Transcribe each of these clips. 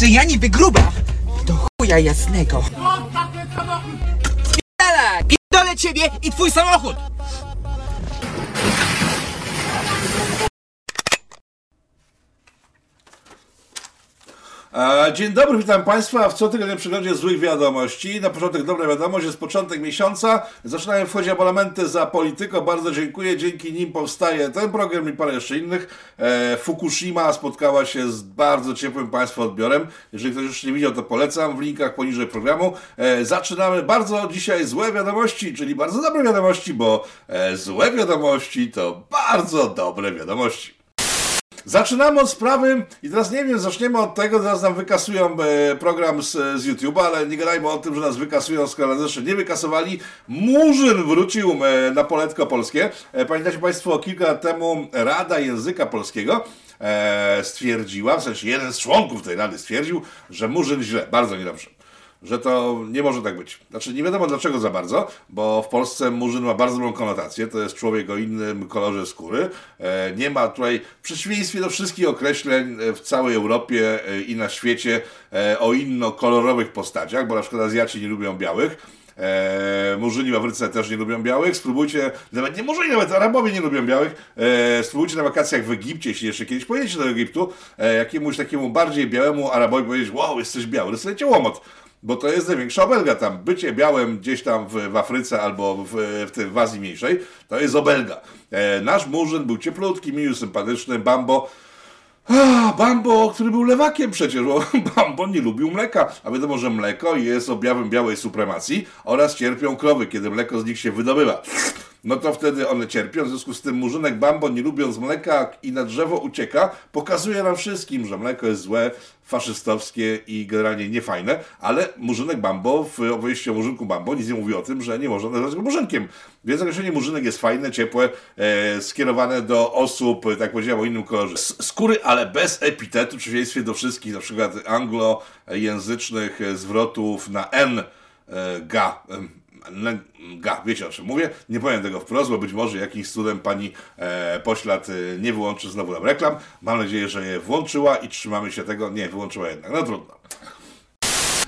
że ja niby gruba. Do chuja jasnego. Pierdolę ciebie i twój samochód! Dzień dobry, witam Państwa w cotygodniowym przeglądzie złych wiadomości. Na początek dobra wiadomość, jest początek miesiąca. Zaczynają wchodzić abonamenty za Polityko. Bardzo dziękuję. Dzięki nim powstaje ten program i parę jeszcze innych. E, Fukushima spotkała się z bardzo ciepłym Państwa odbiorem. Jeżeli ktoś już nie widział, to polecam w linkach poniżej programu. E, Zaczynamy bardzo dzisiaj złe wiadomości, czyli bardzo dobre wiadomości, bo e, złe wiadomości to bardzo dobre wiadomości. Zaczynamy od sprawy i teraz nie wiem, zaczniemy od tego, zaraz nam wykasują e, program z, z YouTube'a, ale nie gadajmy o tym, że nas wykasują, skoro nas jeszcze nie wykasowali. Murzyn wrócił e, na poletko polskie. E, pamiętacie Państwo, kilka lat temu Rada Języka Polskiego stwierdziła, w sensie jeden z członków tej rady stwierdził, że Murzyn źle, bardzo niedobrze że to nie może tak być. Znaczy, nie wiadomo dlaczego za bardzo, bo w Polsce murzyn ma bardzo złą konotację. To jest człowiek o innym kolorze skóry. E, Nie ma tutaj, w przeciwieństwie do wszystkich określeń e, w całej Europie e, i na świecie, o innokolorowych postaciach, bo na przykład Azjaci nie lubią białych. E, Murzyni w Afryce też nie lubią białych. Spróbujcie, nawet nie Murzyni, nawet Arabowie nie lubią białych. E, spróbujcie na wakacjach w Egipcie, jeśli jeszcze kiedyś pojedziecie do Egiptu, e, jakiemuś takiemu bardziej białemu Arabowi powiedzieć, wow, jesteś biały, dostajecie łomot. Bo to jest największa obelga tam. Bycie białym gdzieś tam w, w Afryce albo w, w, tym, w Azji Mniejszej, to jest obelga. E, nasz murzyn był cieplutki, miły, sympatyczny, Bambo. Ah, Bambo, który był lewakiem przecież, bo Bambo nie lubił mleka, a wiadomo, że mleko jest objawem białej supremacji oraz cierpią krowy, kiedy mleko z nich się wydobywa. No to wtedy one cierpią, w związku z tym murzynek Bambo, nie lubiąc mleka i na drzewo ucieka, pokazuje nam wszystkim, że mleko jest złe, faszystowskie i generalnie niefajne, ale murzynek Bambo w opowieści o murzynku Bambo nic nie mówi o tym, że nie można nazwać go murzynkiem. Więc określenie murzynek jest fajne, ciepłe, e, skierowane do osób, tak powiedziałem, o innym kolorze skóry, ale bez epitetu, w przeciwieństwie do wszystkich, na przykład anglojęzycznych zwrotów na N, e, ga, ga, wiecie o czym mówię. Nie powiem tego wprost, bo być może jakimś cudem pani e, poślad e, nie wyłączy znowu nam reklam. Mam nadzieję, że je włączyła i trzymamy się tego. Nie, wyłączyła jednak. No trudno.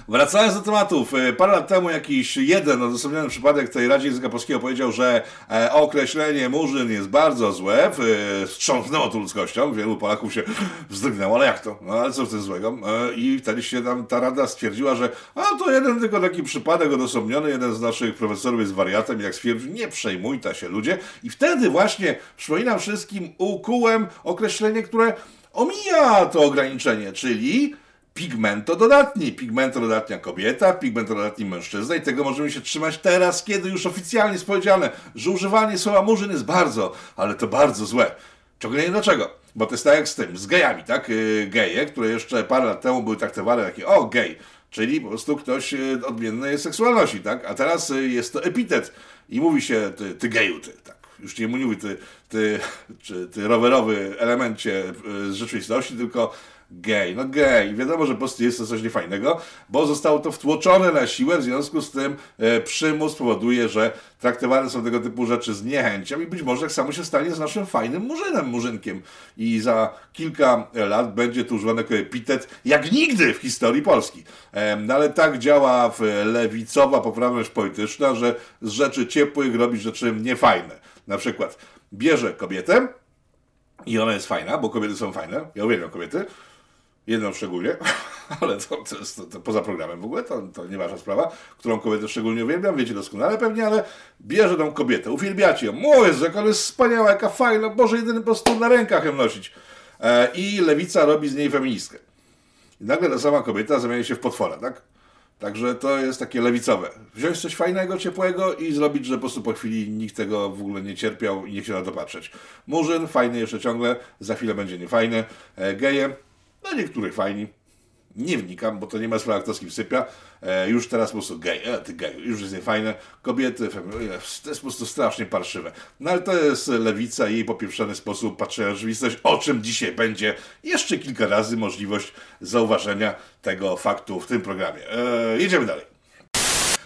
Wracając do tematów, e, parę lat temu jakiś jeden odosobniony przypadek tej Radzie Języka Polskiego powiedział, że e, określenie murzyn jest bardzo złe, e, wstrząsnęło to ludzkością, wielu Polaków się wzdrygnęło, ale jak to? No ale co w tym złego? I wtedy się tam ta Rada stwierdziła, że a to jeden tylko taki przypadek odosobniony, jeden z naszych profesorów jest wariatem, jak stwierdził, nie przejmujta się ludzie. I wtedy właśnie, przypominam wszystkim, ukułem określenie, które omija to ograniczenie, czyli pigmentododatni. Pigmentododatnia kobieta, pigmentododatni mężczyzna i tego możemy się trzymać teraz, kiedy już oficjalnie jest powiedziane, że używanie słowa murzyn jest bardzo, ale to bardzo złe. Czego nie dlaczego. Bo to jest tak jak z tym, z gejami, tak? Yy, Geje, które jeszcze parę lat temu były traktowane takie, o, gej, czyli po prostu ktoś yy, odmiennej seksualności, tak? A teraz yy, jest to epitet i mówi się, ty, ty geju, ty, tak już nie mówi ty, ty, czy ty rowerowy elemencie y, z rzeczywistości, tylko gej. No gej. Wiadomo, że po prostu jest to coś niefajnego, bo zostało to wtłoczone na siłę, w związku z tym e, przymus powoduje, że traktowane są tego typu rzeczy z niechęcią i być może tak samo się stanie z naszym fajnym murzynem, murzynkiem. I za kilka lat będzie tu używany jako epitet jak nigdy w historii Polski. E, No ale tak działa w lewicowa poprawność polityczna, że z rzeczy ciepłych robić rzeczy niefajne. Na przykład bierze kobietę i ona jest fajna, bo kobiety są fajne. Ja uwielbiam kobiety. Jedną szczególnie, ale to, to jest to, to poza programem w ogóle, to, to nieważna sprawa, którą kobietę szczególnie uwielbiam, wiecie doskonale pewnie, ale bierze tą kobietę, uwielbiacie ją, o Jezu, jak ona jest wspaniała, jaka fajna, Boże, jedyny po prostu na rękach ją nosić. E, I lewica robi z niej feministkę. I nagle ta sama kobieta zamienia się w potwora, tak? Także to jest takie lewicowe. Wziąć coś fajnego, ciepłego i zrobić, że po prostu po chwili nikt tego w ogóle nie cierpiał i nie chciał na to patrzeć. Murzyn, fajny jeszcze ciągle, za chwilę będzie niefajny. E, geje, no niektórych fajni. Nie wnikam, bo to nie ma sprawy, kto z kim sypia. E, już teraz po prostu gej, e, ty gej, już jest niefajne. Kobiety, femi- to jest po prostu strasznie parszywe. No ale to jest lewica i jej popieprzony sposób patrzenia na rzeczywistość, o czym dzisiaj będzie jeszcze kilka razy możliwość zauważenia tego faktu w tym programie. E, jedziemy dalej.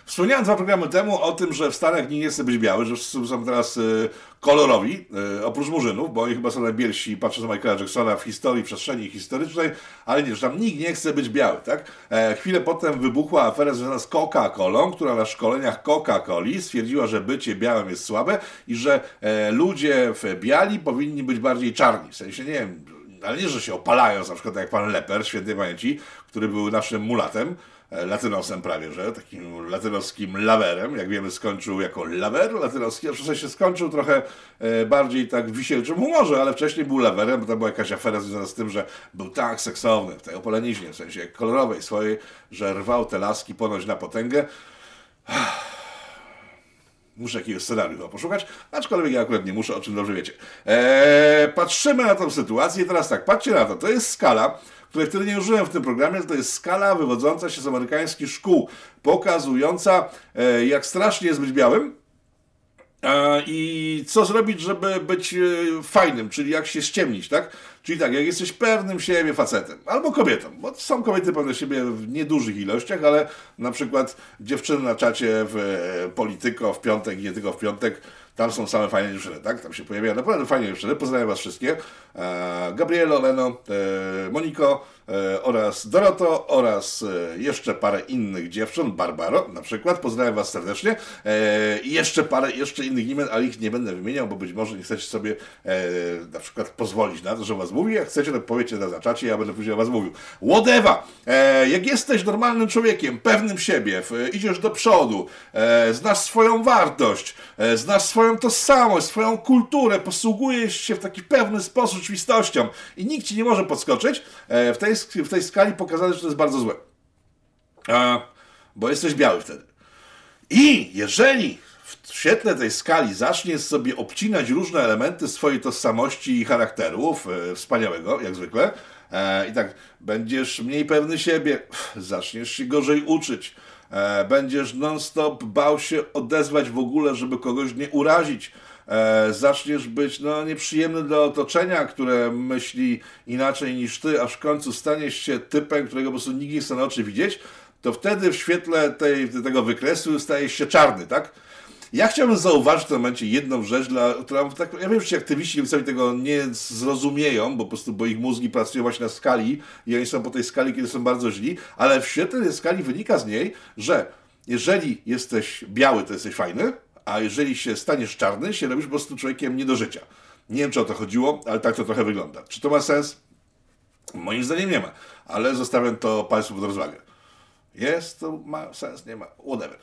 Wspomniałem dwa programy temu o tym, że w Stanach nie chce być biały, że wszyscy są teraz y, kolorowi, y, oprócz murzynów, bo oni chyba są najbielsi, patrzę na Michaela Jacksona w historii, przestrzeni historycznej, ale nie, że tam nikt nie chce być biały, tak? E, chwilę potem wybuchła afera związana z Coca-Colą, która na szkoleniach Coca-Coli stwierdziła, że bycie białym jest słabe i że e, ludzie w biali powinni być bardziej czarni. W sensie, nie wiem, ale nie, że się opalają, na przykład jak pan Leper, świętej pamięci, który był naszym mulatem, e, latynosem prawie, że takim latynoskim lawerem, jak wiemy skończył jako lawer latynoski, a w się skończył trochę e, bardziej tak wisielczym humorze, ale wcześniej był lawerem, bo tam była jakaś afera związana z tym, że był tak seksowny w tej opaleniźnie, w sensie kolorowej swojej, że rwał te laski ponoć na potęgę. Muszę jakiegoś scenariusza poszukać, aczkolwiek ja akurat nie muszę, o czym dobrze wiecie. Eee, patrzymy na tą sytuację i teraz tak, patrzcie na to. To jest skala, której wtedy nie użyłem w tym programie, to jest skala wywodząca się z amerykańskich szkół, pokazująca, e, jak strasznie jest być białym, e, i co zrobić, żeby być e, fajnym, czyli jak się ściemnić, tak? Czyli tak, jak jesteś pewnym siebie facetem, albo kobietą, bo są kobiety pewne siebie w niedużych ilościach, ale na przykład dziewczyny na czacie w Polityko w piątek, nie tylko w piątek, tam są same fajne dziewczyny, tak? Tam się pojawiają naprawdę fajne dziewczyny. Pozdrawiam Was wszystkie. E, Gabrielo, Leno, e, Moniko oraz Doroto oraz e, jeszcze parę innych dziewcząt, Barbaro na przykład. Pozdrawiam Was serdecznie. E, I jeszcze parę, jeszcze innych imion, ale ich nie będę wymieniał, bo być może nie chcecie sobie e, na przykład pozwolić na to, że Was mówi. Jak chcecie, to powiecie na zaczacie, ja będę później o Was mówił. Whatever! Jak jesteś normalnym człowiekiem, pewnym siebie, idziesz do przodu, znasz swoją wartość, znasz swoją tożsamość, swoją kulturę, posługujesz się w taki pewny sposób rzeczywistością i nikt ci nie może podskoczyć, e, w tej, w tej skali pokazane, że to jest bardzo złe. Bo jesteś biały wtedy. I jeżeli w świetle tej skali zaczniesz sobie obcinać różne elementy swojej tożsamości i charakteru, e, wspaniałego, jak zwykle, e, i tak będziesz mniej pewny siebie, zaczniesz się gorzej uczyć, E, będziesz non-stop bał się odezwać w ogóle, żeby kogoś nie urazić. E, zaczniesz być no, nieprzyjemny dla otoczenia, które myśli inaczej niż ty, aż w końcu staniesz się typem, którego po prostu nikt nie chce na oczy widzieć, to wtedy w świetle tej, tego wykresu stajesz się czarny, tak? Ja chciałbym zauważyć w tym momencie jedną rzecz, dla, która, tak, ja wiem, że ci aktywiści sobie tego nie zrozumieją, bo po prostu, bo ich mózgi pracują właśnie na skali i oni są po tej skali, kiedy są bardzo źli, ale w świetle tej skali wynika z niej, że jeżeli jesteś biały, to jesteś fajny, a jeżeli się staniesz czarny, się robisz po prostu człowiekiem nie do życia. Nie wiem, czy o to chodziło, ale tak to trochę wygląda. Czy to ma sens? Moim zdaniem nie ma, ale zostawiam to Państwu pod rozwagę. Jest, to ma sens, nie ma, whatever.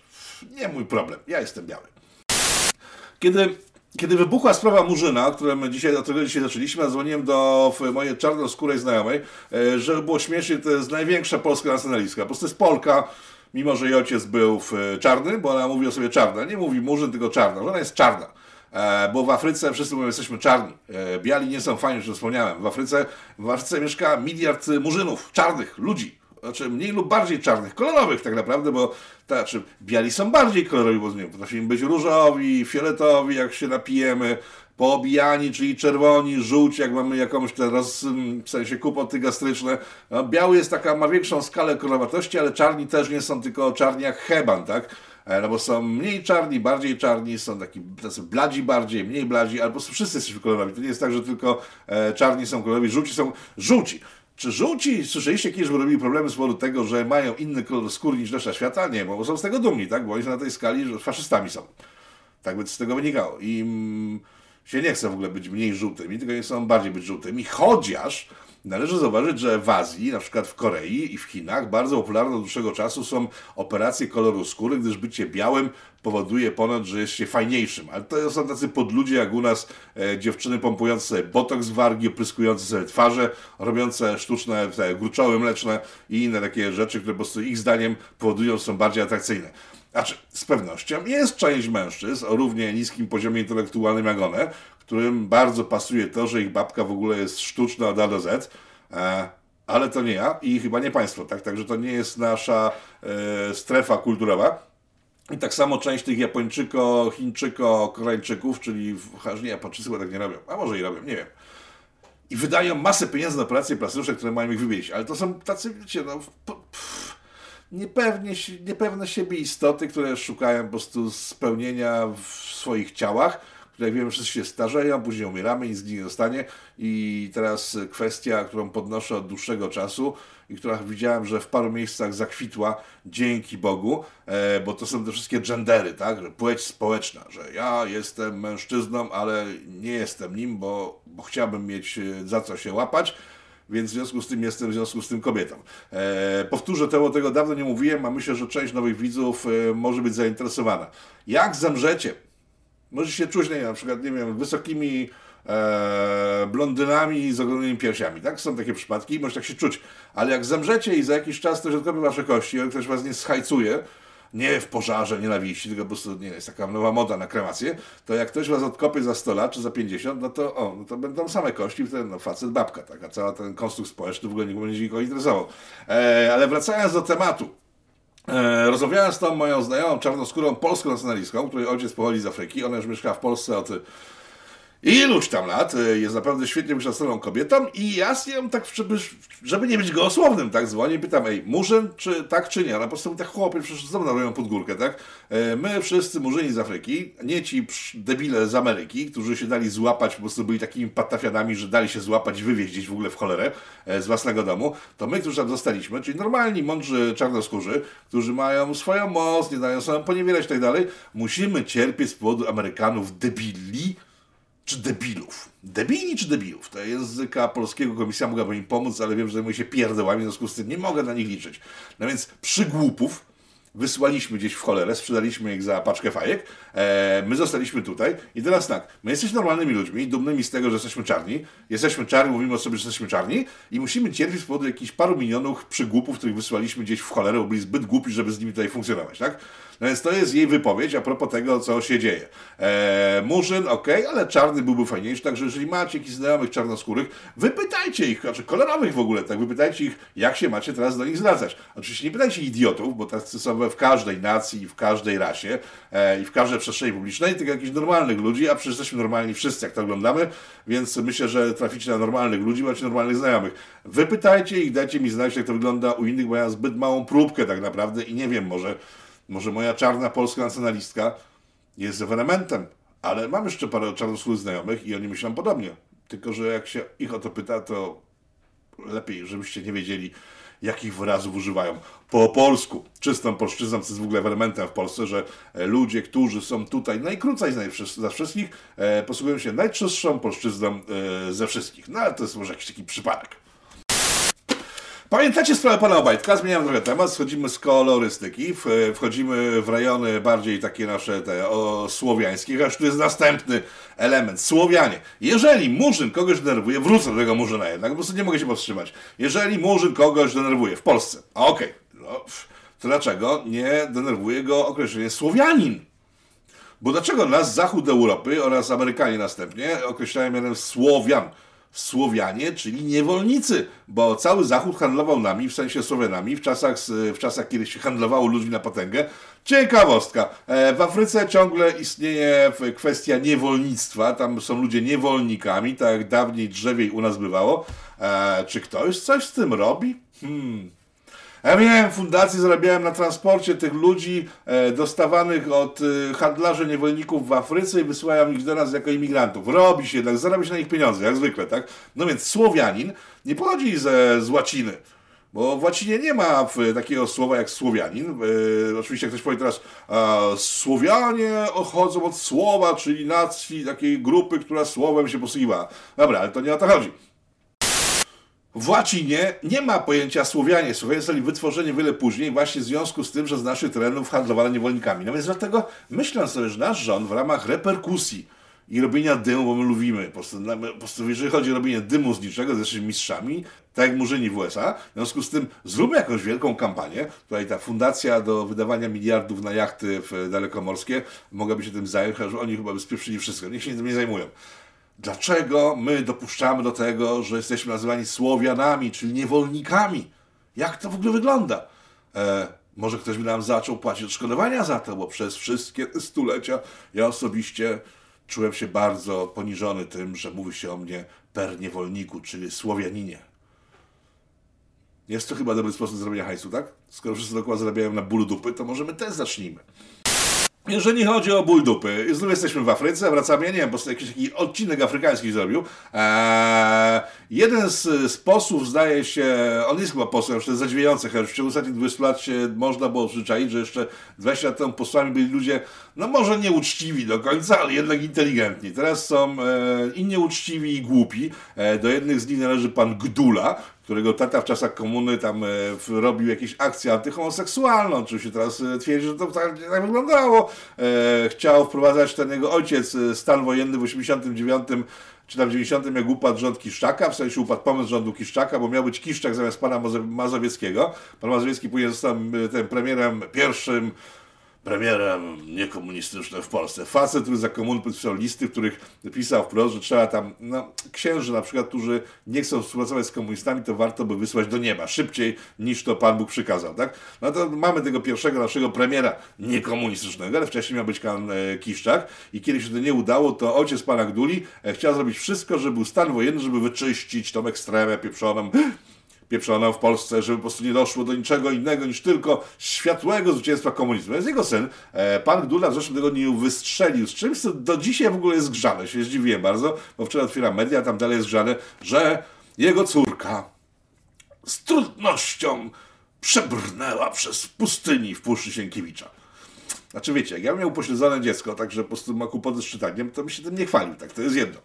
Nie mój problem, ja jestem biały. Kiedy, kiedy wybuchła sprawa Murzyna, którą dzisiaj, od którego dzisiaj zaczęliśmy, zadzwoniłem do mojej czarnoskórej znajomej, e, że było śmiesznie, to jest największa polska nacjonalistka. Po prostu jest Polka, mimo że jej ojciec był czarny, bo ona mówi o sobie czarna. Nie mówi Murzyn, tylko czarna. Ona jest czarna. E, bo w Afryce wszyscy mówią, jesteśmy czarni. E, biali nie są fajni, już wspomniałem. W Afryce, w Afryce mieszka miliard murzynów, czarnych, ludzi znaczy mniej lub bardziej czarnych, kolorowych tak naprawdę, bo to znaczy biali są bardziej kolorowi, bo nie potrafimy być różowi, fioletowi, jak się napijemy, poobijani, czyli czerwoni, żółci, jak mamy jakąś teraz w sensie kłopoty gastryczne. No, biały jest taka, ma większą skalę kolorowatości, ale czarni też nie są tylko czarni jak heban, tak? E, no bo są mniej czarni, bardziej czarni, są taki tacy bladzi bardziej, mniej bladzi, prostu wszyscy jesteśmy kolorowi. To nie jest tak, że tylko e, czarni są kolorowi, żółci są żółci. Czy żółci, słyszeliście kiedyś, że robili problemy z powodu tego, że mają inny kolor skóry niż reszta świata? Nie, bo są z tego dumni, tak? Bo oni są na tej skali, że faszystami są. Tak by z tego wynikało. I mm, się nie chce w ogóle być mniej żółtymi, tylko nie chcą bardziej być żółtymi, chociaż Należy zauważyć, że w Azji, na przykład w Korei i w Chinach, bardzo popularne od dłuższego czasu są operacje koloru skóry, gdyż bycie białym powoduje ponad, że jest się fajniejszym. Ale to są tacy podludzie jak u nas e, dziewczyny pompujące botoks wargi, opryskujące sobie twarze, robiące sztuczne te gruczoły mleczne i inne takie rzeczy, które po prostu ich zdaniem powodują, że są bardziej atrakcyjne. Znaczy, z pewnością jest część mężczyzn o równie niskim poziomie intelektualnym jak one, którym bardzo pasuje to, że ich babka w ogóle jest sztuczna od A do Z, e, ale to nie ja i chyba nie państwo, tak? Także to nie jest nasza e, strefa kulturowa. I tak samo część tych Japończyko, Chińczyko, Koreańczyków, czyli nie, Japończycy chyba tak nie robią, a może i robią, nie wiem. I wydają masę pieniędzy na operacje plastyczne, które mają ich wybielić, ale to są tacy, wiecie, no, niepewnie, niepewne siebie istoty, które szukają po prostu spełnienia w swoich ciałach, które jak wiemy wszyscy się starzeją, później umieramy, nic nie zostanie. I teraz kwestia, którą podnoszę od dłuższego czasu i która widziałem, że w paru miejscach zakwitła dzięki Bogu, e, bo to są te wszystkie gendery, tak, płeć społeczna, że ja jestem mężczyzną, ale nie jestem nim, bo, bo chciałbym mieć e, za co się łapać, więc w związku z tym jestem w związku z tym kobietą. E, powtórzę to, bo tego dawno nie mówiłem, a myślę, że część nowych widzów e, może być zainteresowana. Jak zemrzecie? Może się czuć, nie, na przykład, nie wiem, wysokimi e, blondynami z ogromnymi piersiami, tak? Są takie przypadki, może tak się czuć. Ale jak zemrzecie i za jakiś czas ktoś odkopie wasze kości, ktoś was nie schajcuje, nie w pożarze nienawiści, tylko po prostu nie jest taka nowa moda na kremację, to jak ktoś was odkopie za 100 lat czy za 50, no to, o, no to będą same kości, wtedy no, facet, babka, tak, a cały ten konstrukt społeczny w ogóle nie będzie nikogo interesował. E, ale wracając do tematu, e, rozmawiałem z tą moją znajomą czarnoskórą polską nacjonalistką, której ojciec pochodzi z Afryki, ona już mieszka w Polsce od iluś tam lat, y, jest naprawdę świetnie wykształconą kobietą i ja z nią tak, żeby, żeby nie być gołosłownym, tak dzwonię i pytam, ej, murzyn, czy tak, czy nie? Ona po prostu tak chłopie, przecież znowu narobią pod górkę, tak? E, my wszyscy murzyni z Afryki, nie ci debile z Ameryki, którzy się dali złapać, po prostu byli takimi patafianami, że dali się złapać wywieźć gdzieś w ogóle w cholerę e, z własnego domu, to my, którzy tam zostaliśmy, czyli normalni, mądrzy czarnoskórzy, którzy mają swoją moc, nie dają sobie poniewierać i tak dalej, musimy cierpieć z powodu Amerykanów debili, czy debilów. Debili czy debilów? To języka polskiego komisja mogłaby im pomóc, ale wiem, że zajmuje się pierdołami, w związku z tym nie mogę na nich liczyć. No więc przygłupów wysłaliśmy gdzieś w cholerę, sprzedaliśmy ich za paczkę fajek, e, my zostaliśmy tutaj i teraz tak, my jesteśmy normalnymi ludźmi, dumnymi z tego, że jesteśmy czarni, jesteśmy czarni, mówimy o sobie, że jesteśmy czarni i musimy cierpieć z powodu jakichś paru milionów przygłupów, których wysłaliśmy gdzieś w cholerę, bo byli zbyt głupi, żeby z nimi tutaj funkcjonować, tak? No więc to jest jej wypowiedź a propos tego, co się dzieje. E, Murzyn, ok, ale czarny byłby fajniejszy, także jeżeli macie jakichś znajomych czarnoskórych, wypytajcie ich, znaczy kolorowych w ogóle, tak, wypytajcie ich, jak się macie teraz do nich zwracać. Oczywiście nie pytajcie idiotów, bo tacy są w każdej nacji w każdej rasie e, i w każdej przestrzeni publicznej, tylko jakichś normalnych ludzi, a przecież jesteśmy normalni wszyscy, jak to oglądamy, więc myślę, że traficie na normalnych ludzi, macie normalnych znajomych. Wypytajcie ich, dajcie mi znać, jak to wygląda u innych, bo ja zbyt małą próbkę tak naprawdę i nie wiem, może może moja czarna polska nacjonalistka jest ewenementem, ale mam jeszcze parę czarnoskórych znajomych i oni myślą podobnie. Tylko, że jak się ich o to pyta, to lepiej, żebyście nie wiedzieli, jakich wyrazów używają. Po polsku, czystą polszczyzną, co jest w ogóle elementem w Polsce, że e, ludzie, którzy są tutaj najkrócej ze wszystkich, e, posługują się najczystszą polszczyzną e, ze wszystkich. No ale to jest może jakiś taki przypadek. Pamiętacie sprawę pana Obajtka? Zmieniam trochę temat, schodzimy z kolorystyki, wchodzimy w rejony bardziej takie nasze te o, słowiańskie, aż tu jest następny element, Słowianie. Jeżeli Murzyn kogoś denerwuje, wrócę do tego Murzyna jednak, po prostu nie mogę się powstrzymać. Jeżeli Murzyn kogoś denerwuje w Polsce, okej, okay, no, to dlaczego nie denerwuje go określenie Słowianin? Bo dlaczego nas zachód Europy oraz Amerykanie następnie określają mianem Słowian? Słowianie, czyli niewolnicy, bo cały Zachód handlował nami, w sensie Słowianami, w czasach, w czasach kiedy się handlowało ludźmi na potęgę. Ciekawostka. E, w Afryce ciągle istnieje kwestia niewolnictwa, tam są ludzie niewolnikami, tak jak dawniej drzewiej u nas bywało. E, czy ktoś coś z tym robi? Hmm. Ja miałem fundację, zarabiałem na transporcie tych ludzi e, dostawanych od e, handlarzy niewolników w Afryce i wysyłają ich do nas jako imigrantów. Robi się jednak, zarabia się na ich pieniądze, jak zwykle, tak? No więc Słowianin nie pochodzi ze, z łaciny. Bo w łacinie nie ma takiego słowa jak Słowianin. E, oczywiście ktoś powie teraz, e, Słowianie chodzą od słowa, czyli nacji takiej grupy, która słowem się posługiwała. Dobra, ale to nie o to chodzi. W łacinie nie ma pojęcia Słowianie. Słowianie zostali wytworzeni wiele później, właśnie w związku z tym, że z naszych terenów handlowano niewolnikami. No więc dlatego myślę sobie, że nasz rząd w ramach reperkusji i robienia dymu, bo my lubimy, po prostu, po prostu jeżeli chodzi o robienie dymu z niczego, jesteśmy mistrzami, tak jak murzyni w USA, w związku z tym zróbmy jakąś wielką kampanię. Tutaj ta fundacja do wydawania miliardów na jachty dalekomorskie mogłaby się tym zająć, chociaż oni chyba by spieprzyli wszystko. Niech się tym nie zajmują. Dlaczego my dopuszczamy do tego, że jesteśmy nazywani Słowianami, czyli niewolnikami? Jak to w ogóle wygląda? E, może ktoś by nam zaczął płacić odszkodowania za to, bo przez wszystkie stulecia ja osobiście czułem się bardzo poniżony tym, że mówi się o mnie per niewolniku, czyli Słowianinie. Jest to chyba dobry sposób zrobienia hajsu, tak? Skoro wszyscy dookoła zarabiają na bólu dupy, to może my też zacznijmy. Jeżeli chodzi o ból dupy, znów jesteśmy w Afryce, wracamy, ja nie wiem, prostu jakiś taki odcinek afrykański zrobił. Eee, jeden z, z posłów zdaje się, on jest chyba posłem, jest zadziwiające, chociaż w ciągu ostatnich 20 lat się można było przyczaić, że jeszcze 20 lat temu posłami byli ludzie, no może nieuczciwi do końca, ale jednak inteligentni. Teraz są e, i nieuczciwi i głupi. E, do jednych z nich należy pan Gdula, którego tata w czasach komuny tam e, robił jakieś akcje antyhomoseksualne. Oczywiście teraz e, twierdzi, że to tak, tak wyglądało. E, chciał wprowadzać ten jego ojciec e, stan wojenny w 89 czy tam w 90 jak upadł rząd Kiszczaka, w sensie upadł pomysł rządu Kiszczaka, bo miał być Kiszczak zamiast pana Mazowieckiego. Pan Mazowiecki później został e, tym premierem pierwszym premierem niekomunistycznym w Polsce. Facet, który za komuny podpisał listy, w których pisał wprost, że trzeba tam, no, księży na przykład, którzy nie chcą współpracować z komunistami, to warto by wysłać do nieba, szybciej niż to Pan Bóg przykazał, tak? No to mamy tego pierwszego naszego premiera niekomunistycznego, ale wcześniej miał być kan e, Kiszczak i kiedy się to nie udało, to ojciec Pana Gduli e, chciał zrobić wszystko, żeby był stan wojenny, żeby wyczyścić tą ekstremę pieprzoną pieprzoną w Polsce, żeby po prostu nie doszło do niczego innego niż tylko światłego zwycięstwa komunizmu. Więc jego syn, e, pan Gdula w zeszłym tygodniu wystrzelił z czymś, co do dzisiaj w ogóle jest grzane. Się zdziwiłem bardzo, bo wczoraj otwieram media, tam dalej jest grzane, że jego córka z trudnością przebrnęła przez pustyni w Puszczy Sienkiewicza. Znaczy wiecie, jak ja miał upośledzone dziecko, także po prostu ma kłopoty z czytaniem, to by się tym nie chwalił, tak, to jest jedno.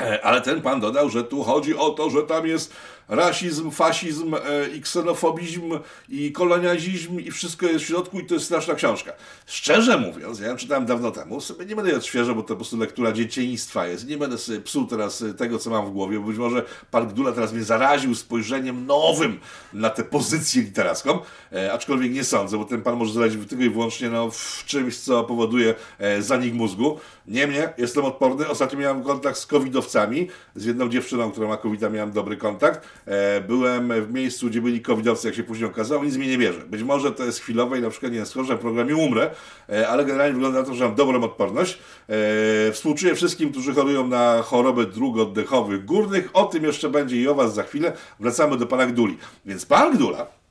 E, ale ten pan dodał, że tu chodzi o to, że tam jest rasizm, fasizm e, i ksenofobizm i kolonializm i wszystko jest w środku i to jest straszna książka. Szczerze mówiąc, ja ją czytałem dawno temu, sobie nie będę jej odświeżał, bo to po prostu lektura dzieciństwa jest. Nie będę sobie psuł teraz e, tego, co mam w głowie, bo być może pan Gdula teraz mnie zaraził spojrzeniem nowym na tę pozycję literacką, e, aczkolwiek nie sądzę, bo ten pan może zarazić tylko i wyłącznie no, w czymś, co powoduje e, zanik mózgu. Niemniej jestem odporny. Ostatnio miałem kontakt z covidowcami, z jedną dziewczyną, która ma covid miałem dobry kontakt. E, byłem w miejscu, gdzie byli covidowcy, jak się później okazało, nic mi nie bierze. Być może to jest chwilowe i na przykład nie schorzę w programie umrę, e, ale generalnie wygląda na to, że mam dobrą odporność. E, współczuję wszystkim, którzy chorują na choroby dróg oddechowych górnych. O tym jeszcze będzie i o Was za chwilę. Wracamy do pana Gduli. Więc pan Gdula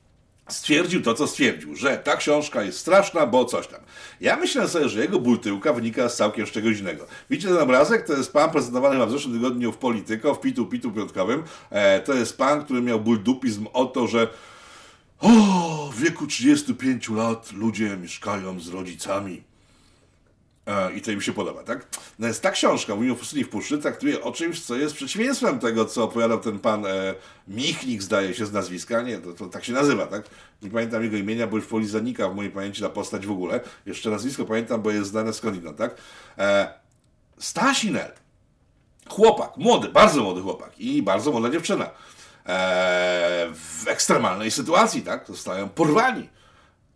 stwierdził to, co stwierdził, że ta książka jest straszna, bo coś tam. Ja myślę sobie, że jego ból tyłka wynika z całkiem z czegoś innego. Widzicie ten obrazek? To jest pan prezentowany w zeszłym tygodniu w Polityko, w Pitu Pitu Piątkowym. E, to jest pan, który miał ból dupizm o to, że o, w wieku 35 lat ludzie mieszkają z rodzicami. E, I to im się podoba, tak? No jest ta książka, mówimy o Pustyni w Puszczy, traktuje o czymś, co jest przeciwieństwem tego, co opowiadał ten pan e, Michnik, zdaje się z nazwiska, nie, to, to tak się nazywa, tak? Nie pamiętam jego imienia, bo już woli zanika w mojej pamięci ta postać w ogóle. Jeszcze nazwisko pamiętam, bo jest znane skądinąd, tak? E, Stasinel, chłopak, młody, bardzo młody chłopak i bardzo młoda dziewczyna. E, w ekstremalnej sytuacji, tak? Zostają porwani.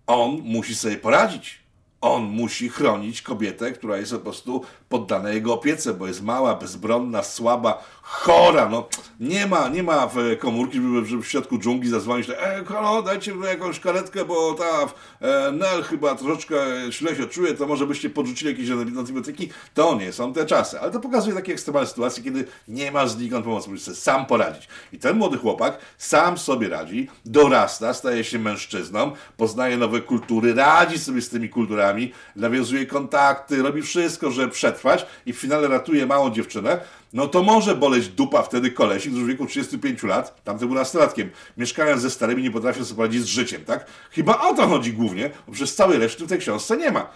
On musi sobie poradzić on musi chronić kobietę, która jest po prostu poddana jego opiece, bo jest mała, bezbronna, słaba, chora. No, nie ma, nie ma w komórki, żeby, żeby w środku dżungli zadzwonić, e, halo, dajcie mi jakąś karetkę, bo ta e, Nel chyba troszeczkę źle się czuje, to może byście podrzucili jakieś antybiotyki. To nie są te czasy. Ale to pokazuje takie ekstremalne sytuacje, kiedy nie ma znikąd pomocy, musisz sobie sam poradzić. I ten młody chłopak sam sobie radzi, dorasta, staje się mężczyzną, poznaje nowe kultury, radzi sobie z tymi kulturami, nawiązuje kontakty, robi wszystko, żeby przetrwać i w finale ratuje małą dziewczynę, no to może boleć dupa wtedy kolesi, którzy w wieku 35 lat, tamty był nastolatkiem, mieszkając ze starymi nie potrafią sobie poradzić z życiem, tak? Chyba o to chodzi głównie, bo przez całej reszty w tej książce nie ma.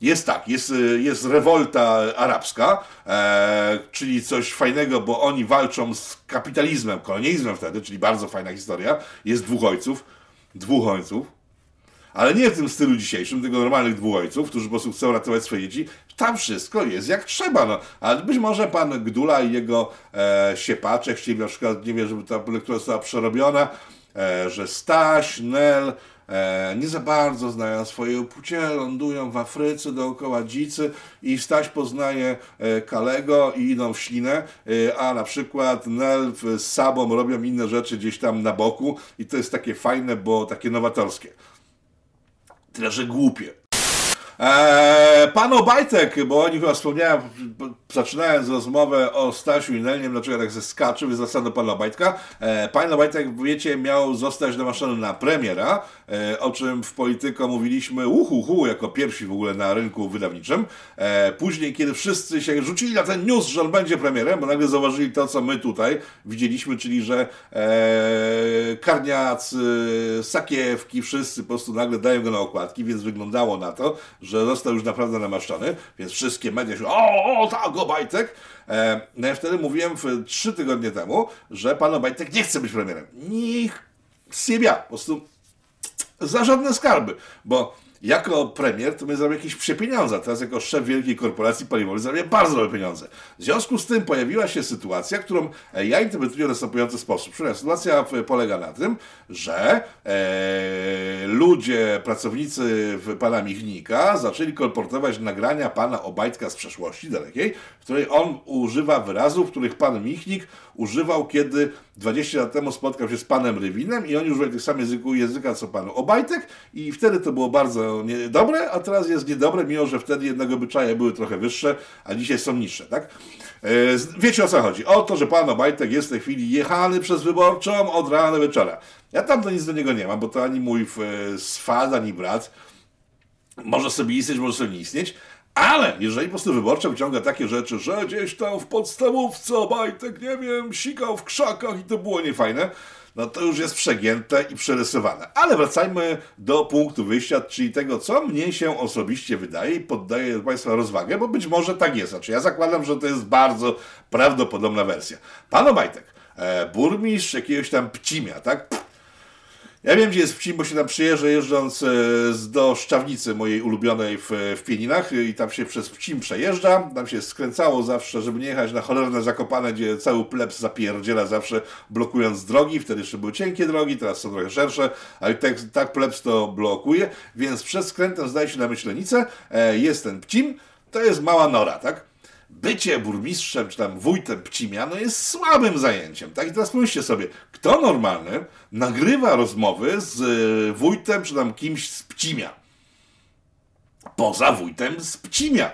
Jest tak, jest, jest rewolta arabska, e, czyli coś fajnego, bo oni walczą z kapitalizmem, kolonializmem wtedy, czyli bardzo fajna historia. Jest dwóch ojców, dwóch ojców, ale nie w tym stylu dzisiejszym, tylko normalnych dwóch ojców, którzy po prostu chcą ratować swoje dzieci. Tam wszystko jest jak trzeba. No. Ale być może pan Gdula i jego e, siepacze chcieli na przykład, nie wiem, żeby ta lektura została przerobiona, e, że Staś, Nel, e, nie za bardzo znają swoje płcie, lądują w Afryce dookoła dzicy i Staś poznaje e, Kalego i idą w ślinę, e, a na przykład Nel z Sabą robią inne rzeczy gdzieś tam na boku i to jest takie fajne, bo takie nowatorskie. Tyle, że głupie. Eee, pan Obajtek, bo o nim chyba wspomniałem, zaczynając rozmowę o Stasiu i Nelnie, dlaczego tak ze skaczy, więc wracam do pana Obajtka. E, pan Obajtek, jak wiecie, miał zostać namaszczony na premiera, e, o czym w Polityko mówiliśmy uhuhu, jako pierwsi w ogóle na rynku wydawniczym. E, później, kiedy wszyscy się rzucili na ten news, że on będzie premierem, bo nagle zauważyli to, co my tutaj widzieliśmy, czyli że e, Karniac, Sakiewki, wszyscy po prostu nagle dają go na okładki, więc wyglądało na to, że został już naprawdę namaszczony, więc wszystkie media się, o, o tak, Obajtek. E, no ja wtedy mówiłem w, trzy tygodnie temu, że pan Obajtek nie chce być premierem. Niech siebie, po prostu za żadne skarby, bo jako premier to my zrobię jakieś przepieniądze, teraz jako szef wielkiej korporacji paliwowej zrobię bardzo dobre pieniądze. W związku z tym pojawiła się sytuacja, którą e, ja interpretuję w następujący sposób. Przynajmniej sytuacja polega na tym, że e, ludzie, pracownicy pana Michnika zaczęli kolportować nagrania pana Obajtka z przeszłości dalekiej, w której on używa wyrazów, których pan Michnik używał, kiedy 20 lat temu spotkał się z panem Rywinem i oni używali tych samych języku, języka co pan Obajtek i wtedy to było bardzo niedobre, a teraz jest niedobre, mimo że wtedy jednego obyczaje były trochę wyższe, a dzisiaj są niższe, tak? E, wiecie o co chodzi? O to, że pan Obajtek jest w tej chwili jechany przez wyborczą od rana do wieczora. Ja tam to nic do niego nie mam, bo to ani mój swad, ani brat. Może sobie istnieć, może sobie nie istnieć, ale jeżeli po prostu wyborcza wyciąga takie rzeczy, że gdzieś tam w podstawówce Obajtek, nie wiem, sikał w krzakach i to było niefajne, no to już jest przegięte i przerysowane. Ale wracajmy do punktu wyjścia, czyli tego, co mnie się osobiście wydaje i poddaję Państwa rozwagę, bo być może tak jest. Znaczy ja zakładam, że to jest bardzo prawdopodobna wersja. Pan Obajtek, e, burmistrz jakiegoś tam Pcimia, tak? Ja wiem, gdzie jest Pcim, bo się tam przyjeżdżę jeżdżąc e, do Szczawnicy mojej ulubionej w, w Pieninach i tam się przez Pcim przejeżdża. Tam się skręcało zawsze, żeby nie jechać na cholerne Zakopane, gdzie cały plebs zapierdziela zawsze blokując drogi. Wtedy jeszcze były cienkie drogi, teraz są trochę szersze, ale tak, tak plebs to blokuje. Więc przed skrętem zdaje się na Myślenicę e, jest ten Pcim, to jest mała nora, tak? Bycie burmistrzem czy tam wójtem Pcimia no jest słabym zajęciem. Tak? I teraz pomyślcie sobie, kto normalny nagrywa rozmowy z e, wójtem czy tam kimś z Pcimia? Poza wójtem z Pcimia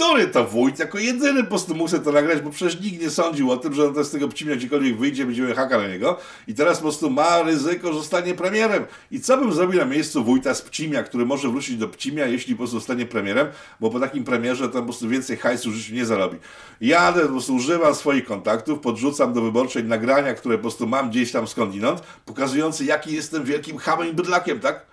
który to wójt jako jedyny po prostu sobie to nagrać, bo przecież nikt nie sądził o tym, że on to z tego pcimia gdziekolwiek wyjdzie, będziemy haka na niego i teraz po prostu ma ryzyko, że zostanie premierem. I co bym zrobił na miejscu wójta z Pcimia, który może wrócić do Pcimia, jeśli po prostu zostanie premierem, bo po takim premierze to po prostu więcej hajsu w życiu nie zarobi. Jadę, po prostu używam swoich kontaktów, podrzucam do wyborczej nagrania, które po prostu mam gdzieś tam skądinąd, pokazujące jaki jestem wielkim hamem i bydlakiem, tak?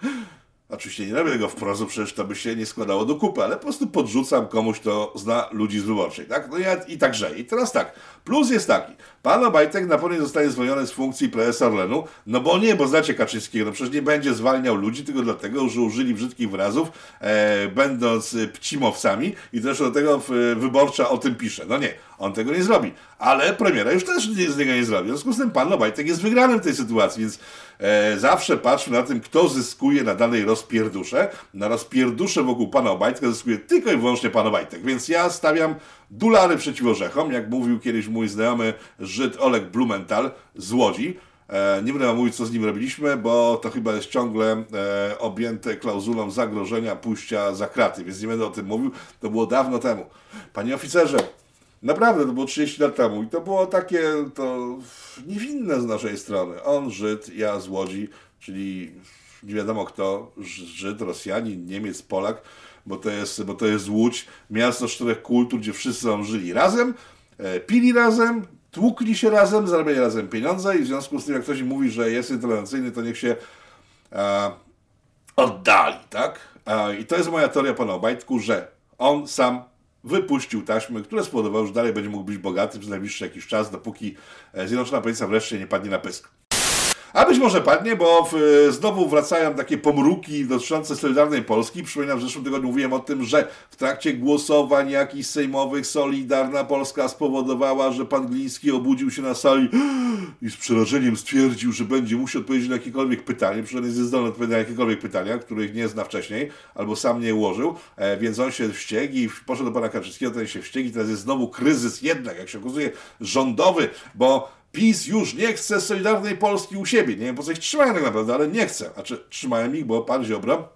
Oczywiście nie robię tego wprost, przecież to by się nie składało do kupy, ale po prostu podrzucam komuś, kto zna ludzi z wyborczej, tak? No ja i także. I teraz tak, plus jest taki, pan Obajtek na pewno zostanie zwolniony z funkcji prezesa Orlenu, no bo nie, bo znacie Kaczyńskiego, no przecież nie będzie zwalniał ludzi, tylko dlatego, że użyli brzydkich wyrazów, e, będąc pcimowcami i zresztą do tego wyborcza o tym pisze. No nie, on tego nie zrobi. Ale premiera już też z niego nie zrobi. W związku z tym pan Obajtek jest wygranym w tej sytuacji, więc e, zawsze patrzmy na tym, kto zyskuje na danej rozpierdusze. Na rozpierdusze wokół pana Obajtka zyskuje tylko i wyłącznie pan Obajtek. Więc ja stawiam dulary przeciw orzechom, jak mówił kiedyś mój znajomy Żyd Oleg Blumenthal z Łodzi. E, nie będę mówić, co z nim robiliśmy, bo to chyba jest ciągle e, objęte klauzulą zagrożenia pójścia za kraty, więc nie będę o tym mówił. To było dawno temu. Panie oficerze, Naprawdę, to było 30 lat temu i to było takie to niewinne z naszej strony. On Żyd, ja z Łodzi, czyli nie wiadomo kto, Żyd, Rosjanin, Niemiec, Polak, bo to jest, bo to jest Łódź, miasto czterech kultur, gdzie wszyscy tam żyli razem, e, pili razem, tłukli się razem, zarabiali razem pieniądze i w związku z tym, jak ktoś mówi, że jest intolerancyjny, to niech się e, oddali, tak? E, I to jest moja teoria pana Obajtku, że on sam wypuścił taśmy, które spowodowały, że dalej będzie mógł być bogaty przez najbliższy jakiś czas, dopóki e, Zjednoczona Prawica wreszcie nie padnie na pysk. A być może padnie, bo w, znowu wracają takie pomruki dotyczące Solidarnej Polski. Przypominam, że w zeszłym tygodniu mówiłem o tym, że w trakcie głosowań jakichś sejmowych Solidarna Polska spowodowała, że pan Gliński obudził się na sali i z przerażeniem stwierdził, że będzie musiał odpowiedzieć na jakiekolwiek pytanie, przynajmniej jest zdolny odpowiedzieć na jakiekolwiek pytania, których nie zna wcześniej, albo sam nie ułożył, e, więc on się wściekł i poszedł do pana Kaczyńskiego, ten się wściekł i teraz jest znowu kryzys jednak, jak się okazuje, rządowy, bo PiS już nie chce Solidarnej Polski u siebie. Nie wiem, po co ich trzymają tak naprawdę, ale nie chce. Znaczy, trzymają ich, bo pan Ziobro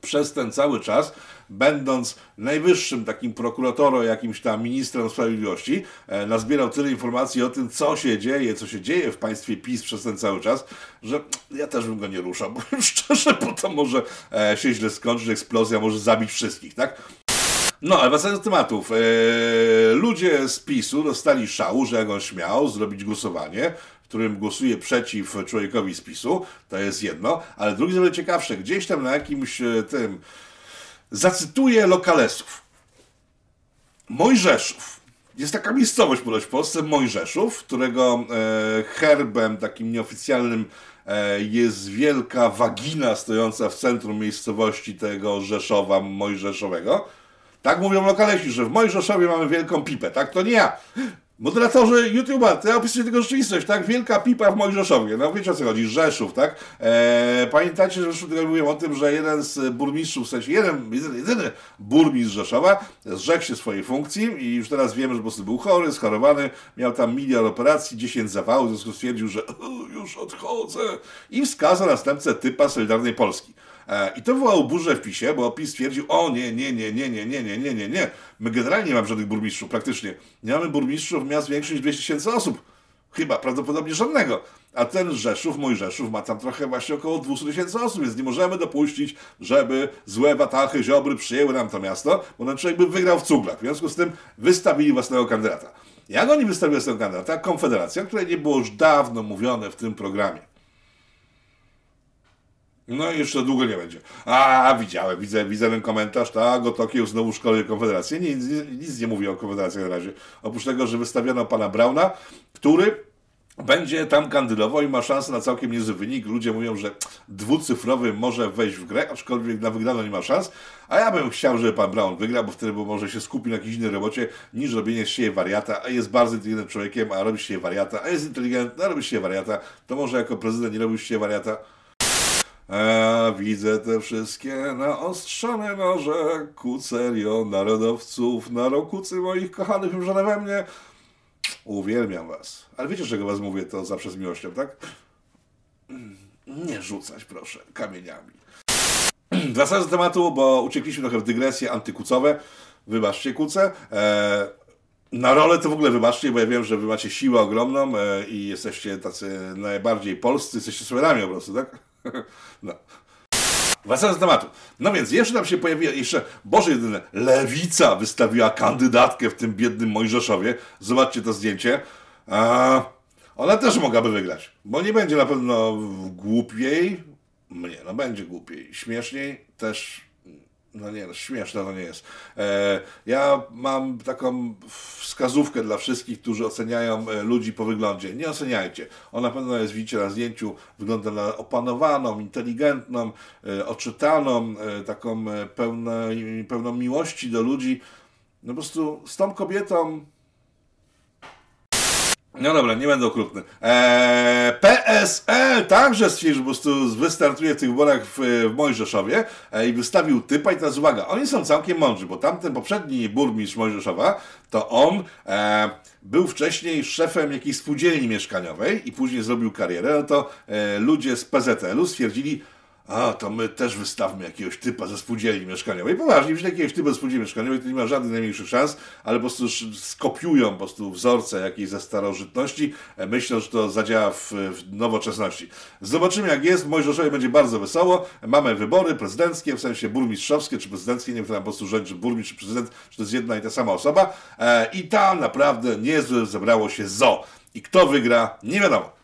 przez ten cały czas, będąc najwyższym takim prokuratorem, jakimś tam ministrem sprawiedliwości, e, nazbierał tyle informacji o tym, co się dzieje, co się dzieje w państwie PiS przez ten cały czas, że ja też bym go nie ruszał, bo szczerze, bo to może e, się źle skończyć, eksplozja może zabić wszystkich, tak? No, ale wracając do tematów. E, ludzie z PiSu dostali szału, że jak on śmiał zrobić głosowanie, w którym głosuje przeciw człowiekowi z PiSu, to jest jedno, ale drugie jest ciekawsze. Gdzieś tam na jakimś e, tym Zacytuję lokalesów. Mojżeszów. Jest taka miejscowość w Polsce, Mojżeszów, którego e, herbem takim nieoficjalnym e, jest wielka wagina stojąca w centrum miejscowości tego Rzeszowa Mojżeszowego. Tak mówią lokalesi, że w Mojżeszowie mamy wielką pipę, tak? To nie ja. Moderatorzy YouTube'a, to ja opisuję tylko rzeczywistość, tak? Wielka pipa w Mojżeszowie. No wiecie o co chodzi, Rzeszów, tak? Eee, pamiętajcie, że tygodniu mówiłem o tym, że jeden z burmistrzów, w sensie jeden, jedyny, jedyny burmistrz Rzeszowa zrzekł się swojej funkcji i już teraz wiemy, że po prostu był chory, schorowany, miał tam milion operacji, 10 zawałów, w związku stwierdził, że już odchodzę i wskazał następcę typa Solidarnej Polski. E, I to wywołało burzę w PiSie, bo PiS stwierdził, o nie, nie, nie, nie, nie, nie, nie, nie, nie, nie. My generalnie nie mamy żadnych burmistrzów, praktycznie. Nie mamy burmistrzów miast większych niż 200 tysięcy osób. Chyba, prawdopodobnie żadnego. A ten Rzeszów, mój Rzeszów, ma tam trochę właśnie około 200 tysięcy osób, więc nie możemy dopuścić, żeby złe watachy, ziobry przyjęły nam to miasto, bo ten człowiek by wygrał w cuglach. W związku z tym wystawili własnego kandydata. Jak oni wystawili własnego kandydata? Konfederacja, której nie było już dawno mówione w tym programie. No i jeszcze długo nie będzie. A, widziałem, widzę, widzę ten komentarz, tak, Gotokieł znowu szkoluje Konfederację. Nic, nic, nie mówi o Konfederacji na razie. Oprócz tego, że wystawiono pana Brauna, który będzie tam kandydował i ma szansę na całkiem niezły wynik. Ludzie mówią, że dwucyfrowy może wejść w grę, aczkolwiek na wygraną nie ma szans. A ja bym chciał, żeby pan Brown wygrał, bo wtedy może się skupi na jakiejś innej robocie niż robienie z siebie wariata, a jest bardzo inteligentnym człowiekiem, a robi siebie wariata, a jest inteligentny, a robi siebie wariata. To może jako prezydent nie robił siebie wariata. A widzę te wszystkie naostrzone noże, kucerio narodowców, narokucy moich kochanych już we mnie. Uwielbiam was. Ale wiecie, czego was mówię to zawsze z miłością, tak? Nie rzucać, proszę, kamieniami. Wracając do tematu, bo uciekliśmy trochę w dygresje antykucowe. Wybaczcie, kuce. Eee, na rolę to w ogóle wybaczcie, bo ja wiem, że wy macie siłę ogromną e, i jesteście tacy najbardziej polscy, jesteście słynami po prostu, tak? No. Wracając do tematu. No więc jeszcze tam się pojawiła, jeszcze, Boże jedyne, Lewica wystawiła kandydatkę w tym biednym Mojżeszowie. Zobaczcie to zdjęcie. A, ona też mogłaby wygrać, bo nie będzie na pewno głupiej. Nie, no będzie głupiej. Śmieszniej też no nie, no śmieszne to nie jest. E, ja mam taką wskazówkę dla wszystkich, którzy oceniają e, ludzi po wyglądzie. Nie oceniajcie. Ona na pewno jest, widzicie na zdjęciu, wygląda na opanowaną, inteligentną, e, oczytaną, taką pełną, pełną miłości do ludzi. No po prostu z tą kobietą no dobra, nie będę okrutny. Eee, PSL także stwierdził, prostu wystartuje w tych wyborach w, w Mojżeszowie e, i wystawił typa i teraz uwaga, oni są całkiem mądrzy, bo tamten poprzedni burmistrz Mojżeszowa, to on e, był wcześniej szefem jakiejś spółdzielni mieszkaniowej i później zrobił karierę, no to e, ludzie z PZL-u stwierdzili, a to my też wystawmy jakiegoś typa ze spółdzielni mieszkaniowej. Poważnie, jeśli jakiegoś typa ze spółdzielni mieszkaniowej, to nie ma żadnych najmniejszych szans, ale po prostu skopiują po prostu wzorce jakiejś ze starożytności, e, myślą, że to zadziała w, w nowoczesności. Zobaczymy jak jest, w Mojżeszowie będzie bardzo wesoło, mamy wybory prezydenckie, w sensie burmistrzowskie czy prezydenckie, nie wiem, kto tam po prostu rządzi, czy burmistrz czy prezydent, czy to jest jedna i ta sama osoba e, i tam naprawdę niezłe zebrało się zo. I kto wygra, nie wiadomo.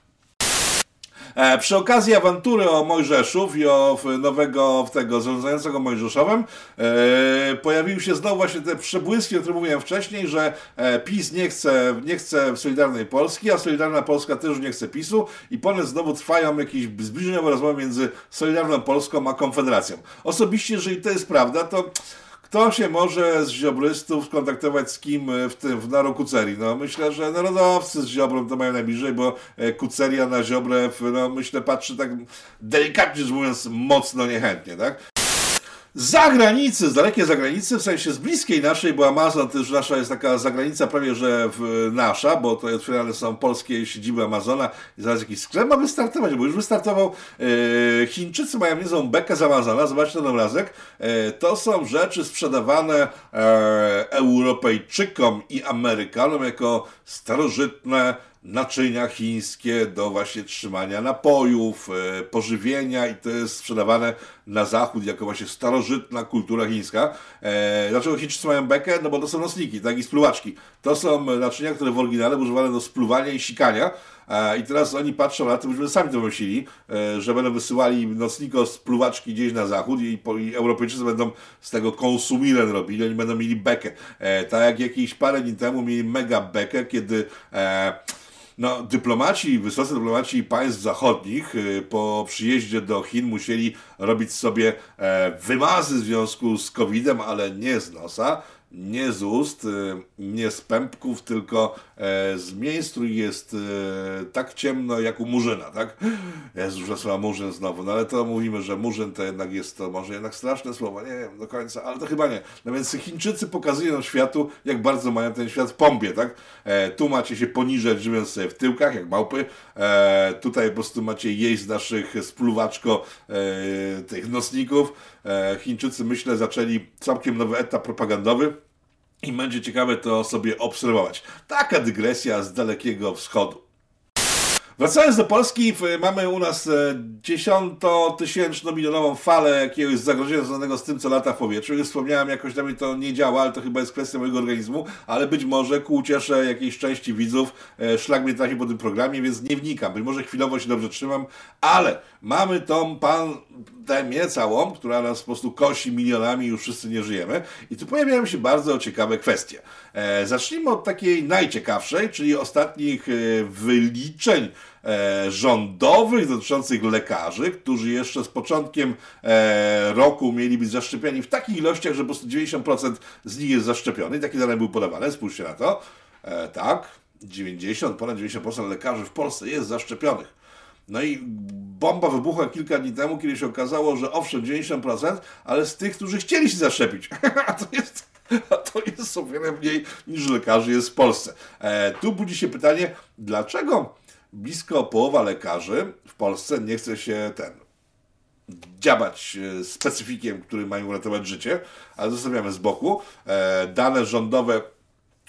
E, przy okazji awantury o Mojżeszów i o nowego tego zarządzającego Mojżeszowem e, pojawiły się znowu właśnie te przebłyski, o których mówiłem wcześniej, że e, PiS nie chce, nie chce Solidarnej Polski, a Solidarna Polska też nie chce PiSu i potem znowu trwają jakieś zbliżeniowe rozmowy między Solidarną Polską a Konfederacją. Osobiście, jeżeli to jest prawda, to kto się może z ziobrystów skontaktować z kim w tym, w naru Kucerii? No myślę, że narodowcy z Ziobrą to mają najbliżej, bo e, Kuceria na Ziobrę, no myślę, patrzy tak delikatnie mówiąc mocno niechętnie, tak? Zagranicy, z dalekiej zagranicy, w sensie z bliskiej naszej, bo Amazon już nasza jest taka zagranica prawie, że w, nasza, bo to otwierane są polskie siedziby Amazona i zaraz jakiś sklep ma wystartować, bo już wystartował. E, Chińczycy mają niezłą bekę z Amazona, zobaczcie ten obrazek. E, to są rzeczy sprzedawane e, Europejczykom i Amerykanom jako starożytne naczynia chińskie do właśnie trzymania napojów, e, pożywienia i to jest sprzedawane na zachód jako właśnie starożytna kultura chińska. E, dlaczego Chińczycy mają bekę? No bo to są nosniki, tak i spluwaczki. To są naczynia, które w oryginale używane do spluwania i sikania. I teraz oni patrzą na to, byśmy sami to wymyślili, e, że będą wysyłali nocniko z pluwaczki gdzieś na zachód i, Europejczycy będą z tego konsumiren robili, oni będą mieli bekę. Tak jak jakieś parę dni temu mieli mega bekę, kiedy no, dyplomaci, wysocy dyplomaci państw zachodnich y, po przyjeździe do Chin musieli robić sobie e, wymazy w związku z COVID-em, ale nie z nosa, nie z ust, y, nie z pępków, tylko e, z miejsc, których jest e, tak ciemno jak u Murzyna, tak? Jest już słowa Murzyn znowu, no ale to mówimy, że Murzyn to jednak jest to może jednak straszne słowo, nie wiem do końca, ale to chyba nie. No więc Chińczycy pokazują światu, jak bardzo mają ten świat w pompie, tak? E, tu macie się poniżać, żywiąc sobie w tyłkach, jak małpy, tutaj po prostu macie jeść z naszych spluwaczko tych nosników. Chińczycy, myślę, zaczęli całkiem nowy etap propagandowy, i będzie ciekawe to sobie obserwować. Taka dygresja z dalekiego wschodu. Wracając do Polski, mamy u nas e, dziesiątotysięczno-milionową falę jakiegoś zagrożenia związanego z tym, co lata w powietrzu. Już wspomniałem, jakoś dla mnie to nie działa, ale to chyba jest kwestia mojego organizmu, ale być może ku uciesze jakiejś części widzów e, szlak mnie trafi po tym programie, więc nie wnikam. Być może chwilowo się dobrze trzymam, ale mamy tą pandemię całą, która nas po prostu kosi milionami, już wszyscy nie żyjemy. I tu pojawiają się bardzo ciekawe kwestie. E, zacznijmy od takiej najciekawszej, czyli ostatnich wyliczeń E, rządowych dotyczących lekarzy, którzy jeszcze z początkiem e, roku mieli być zaszczepieni w takich ilościach, że po prostu 90% z nich jest zaszczepiony. Takie dane były podawane, spójrzcie na to. E, tak, 90, ponad 90% lekarzy w Polsce jest zaszczepionych. No i bomba wybuchła kilka dni temu, kiedy się okazało, że owszem, 90%, ale z tych, którzy chcieli się zaszczepić. A to jest, a to jest o wiele mniej niż lekarzy jest w Polsce. E, tu budzi się pytanie, dlaczego blisko połowa lekarzy w Polsce nie chce się ten dziabać e, specyfikiem, który mają uratować życie, ale zostawiamy z boku. E, dane rządowe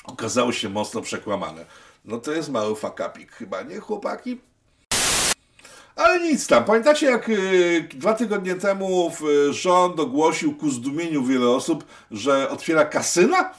okazały się mocno przekłamane. No to jest mały fakapik chyba, nie chłopaki? Ale nic tam. Pamiętacie, jak y, dwa tygodnie temu rząd ogłosił ku zdumieniu wiele osób, że otwiera kasyna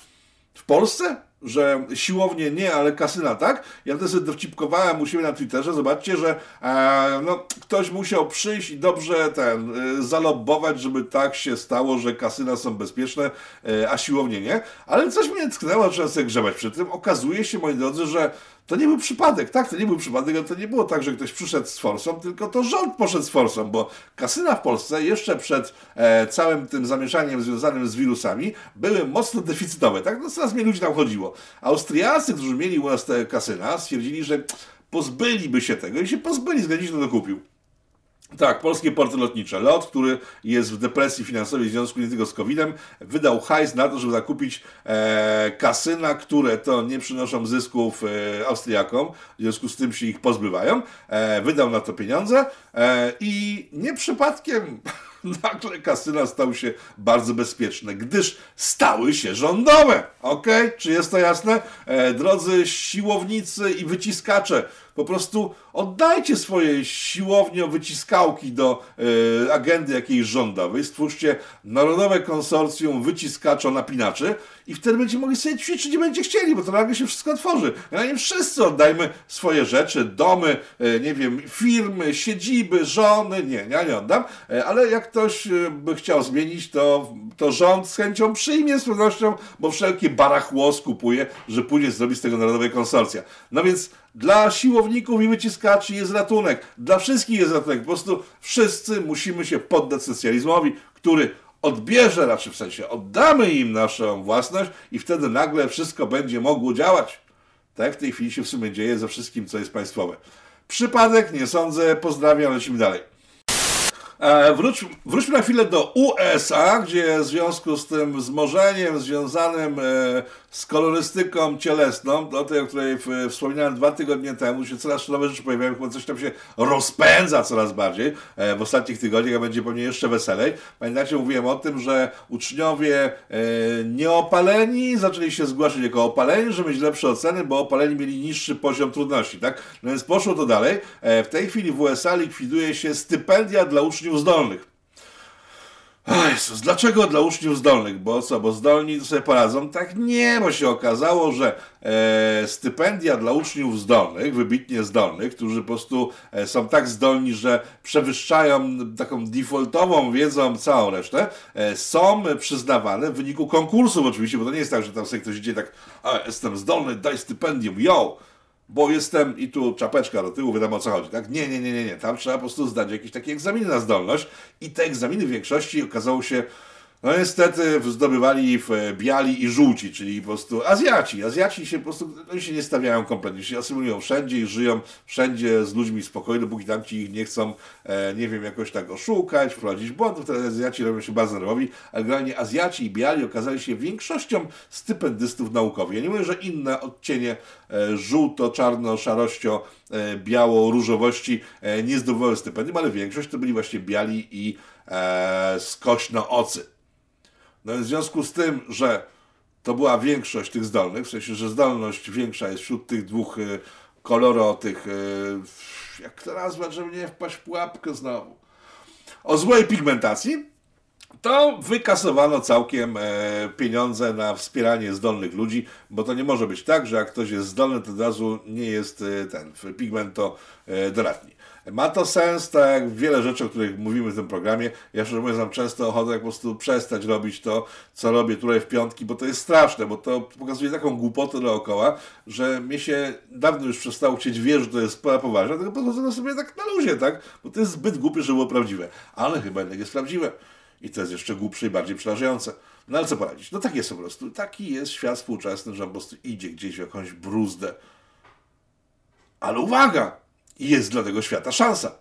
w Polsce? że siłownie nie, ale kasyna tak. Ja wtedy sobie dowcipkowałem u siebie na Twitterze, zobaczcie, że e, no, ktoś musiał przyjść i dobrze ten, e, zalobować, żeby tak się stało, że kasyna są bezpieczne, e, a siłownie nie. Ale coś mnie tknęło, trzeba sobie grzebać przy tym. Okazuje się, moi drodzy, że to nie był przypadek, tak, to nie był przypadek, to nie było tak, że ktoś przyszedł z forsą, tylko to rząd poszedł z forsą, bo kasyna w Polsce jeszcze przed e, całym tym zamieszaniem związanym z wirusami były mocno deficytowe, tak, no coraz mniej ludzi tam chodziło. Austriacy, którzy mieli u nas te kasyna, stwierdzili, że pozbyliby się tego i się pozbyli, zgodzili się to dokupił. Tak, polskie porty lotnicze. LOT, który jest w depresji finansowej w związku nie tylko z COVID-em, wydał hajs na to, żeby zakupić e, kasyna, które to nie przynoszą zysków e, Austriakom, w związku z tym się ich pozbywają. E, wydał na to pieniądze e, i nie przypadkiem nagle kasyna stał się bardzo bezpieczne, gdyż stały się rządowe. Ok? Czy jest to jasne? E, drodzy siłownicy i wyciskacze, po prostu oddajcie swoje siłownio wyciskałki do e, agendy jakiejś rządowej, stwórzcie Narodowe Konsorcjum Wyciskaczo Napinaczy i wtedy będziecie mogli sobie ćwiczyć i będziecie chcieli, bo to nagle się wszystko otworzy. Ja nie wszyscy oddajmy swoje rzeczy, domy, e, nie wiem, firmy, siedziby, żony, nie, ja nie oddam, e, ale jak ktoś e, by chciał zmienić, to, to rząd z chęcią przyjmie z pewnością, bo wszelkie barachło skupuje, że pójdzie zrobić z tego Narodowe Konsorcja. No więc dla siłowników i wyciskaczy jest ratunek. Dla wszystkich jest ratunek. Po prostu wszyscy musimy się poddać socjalizmowi, który odbierze, raczej w sensie oddamy im naszą własność i wtedy nagle wszystko będzie mogło działać. Tak w tej chwili się w sumie dzieje ze wszystkim, co jest państwowe. Przypadek, nie sądzę, pozdrawiam, lecimy dalej. E, wróć, wróćmy na chwilę do USA, gdzie w związku z tym wzmożeniem związanym e, z kolorystyką cielesną, do tej, o której wspominałem dwa tygodnie temu, się coraz nowe rzeczy pojawiają, chyba coś tam się rozpędza coraz bardziej e, w ostatnich tygodniach, będzie pewnie jeszcze weselej. Pamiętacie, mówiłem o tym, że uczniowie nieopaleni zaczęli się zgłaszać jako opaleni, żeby mieć lepsze oceny, bo opaleni mieli niższy poziom trudności, tak? No więc poszło to dalej. W tej chwili w USA likwiduje się stypendia dla uczniów zdolnych. Jezus, dlaczego dla uczniów zdolnych? Bo co, bo zdolni sobie poradzą? Tak nie, bo się okazało, że e, stypendia dla uczniów zdolnych, wybitnie zdolnych, którzy po prostu e, są tak zdolni, że przewyższają taką defaultową wiedzą całą resztę, e, są przyznawane w wyniku konkursów oczywiście, bo to nie jest tak, że tam sobie ktoś idzie tak, a jestem zdolny, daj stypendium, yo! Bo jestem i tu czapeczka do tyłu, wiadomo o co chodzi, tak? Nie, nie, nie, nie, nie. Tam trzeba po prostu zdać jakieś takie egzaminy na zdolność i te egzaminy w większości okazało się no niestety zdobywali w biali i żółci, czyli po prostu Azjaci. Azjaci się po prostu oni się nie stawiają kompletnie, się asymulują wszędzie i żyją wszędzie z ludźmi spokojnie, dopóki tam ci ich nie chcą, e, nie wiem, jakoś tak oszukać, wprowadzić błąd, wtedy Azjaci robią się bardzo nerwowi, ale generalnie Azjaci i biali okazali się większością stypendystów naukowych. Ja nie mówię, że inne odcienie e, żółto, czarno, szarościo, e, biało, różowości e, nie zdobywały stypendium, ale większość to byli właśnie biali i e, skośno-ocy. No w związku z tym, że to była większość tych zdolnych, w sensie, że zdolność większa jest wśród tych dwóch y, koloro, tych, y, jak to nazwać, żeby nie wpaść w pułapkę znowu, o złej pigmentacji, to wykasowano całkiem e, pieniądze na wspieranie zdolnych ludzi, bo to nie może być tak, że jak ktoś jest zdolny, to od razu nie jest e, ten pigment to e, doradni. Ma to sens, tak jak wiele rzeczy, o których mówimy w tym programie. Ja szczerze mówiąc mam często ochotę po prostu przestać robić to, co robię tutaj w piątki, bo to jest straszne, bo to pokazuje taką głupotę dookoła, że mnie się dawno już przestało chcieć wierzyć, że to jest sprawa poważna, tylko podchodzę sobie tak na luzie, tak? Bo to jest zbyt głupie, żeby było prawdziwe. Ale chyba jednak jest prawdziwe. I to jest jeszcze głupsze i bardziej przerażające. No ale co poradzić? No tak jest po prostu. Taki jest świat współczesny, że po prostu idzie gdzieś w jakąś bruzdę. Ale uwaga! Jest dla tego świata szansa.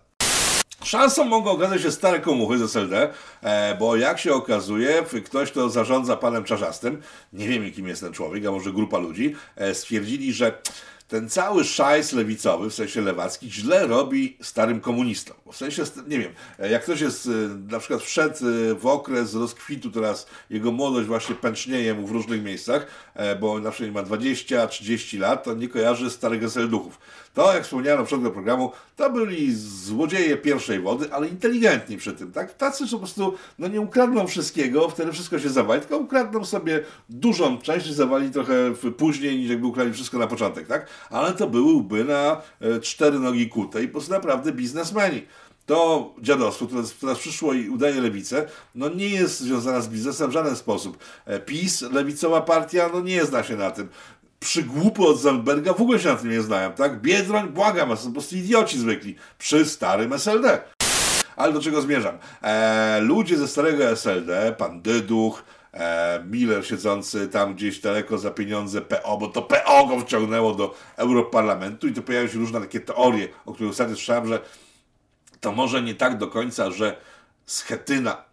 Szansą mogą okazać się stare komuchy z SLD, e, bo jak się okazuje, ktoś, kto zarządza panem Czarzastym, nie wiem kim jest ten człowiek, a może grupa ludzi, e, stwierdzili, że ten cały szajs lewicowy, w sensie lewacki, źle robi starym komunistom. W sensie, nie wiem, jak ktoś jest, na przykład wszedł w okres rozkwitu, teraz jego młodość właśnie pęcznieje mu w różnych miejscach, e, bo na przykład ma 20-30 lat, to nie kojarzy starych duchów. To, jak wspomniałem na początku programu, to byli złodzieje pierwszej wody, ale inteligentni przy tym, tak? Tacy, po prostu no nie ukradną wszystkiego, wtedy wszystko się zawali, tylko ukradną sobie dużą część i zawali trochę później, niż jakby ukradli wszystko na początek, tak? Ale to były łby na e, cztery nogi kute i po prostu naprawdę biznesmeni to dziadostwo, które teraz przyszło i udaje lewicę, no nie jest związana z biznesem w żaden sposób. E, PiS, lewicowa partia, no nie zna się na tym przygłupy od Zandberga w ogóle się na tym nie znają, tak? Biedroń, błagam was, są po prostu idioci zwykli przy starym SLD. Ale do czego zmierzam? E, ludzie ze starego SLD, pan Dyduch, e, Miller siedzący tam gdzieś daleko za pieniądze PO, bo to PO go wciągnęło do Europarlamentu i to pojawiają się różne takie teorie, o których ostatnio słyszałem, że to może nie tak do końca, że Schetyna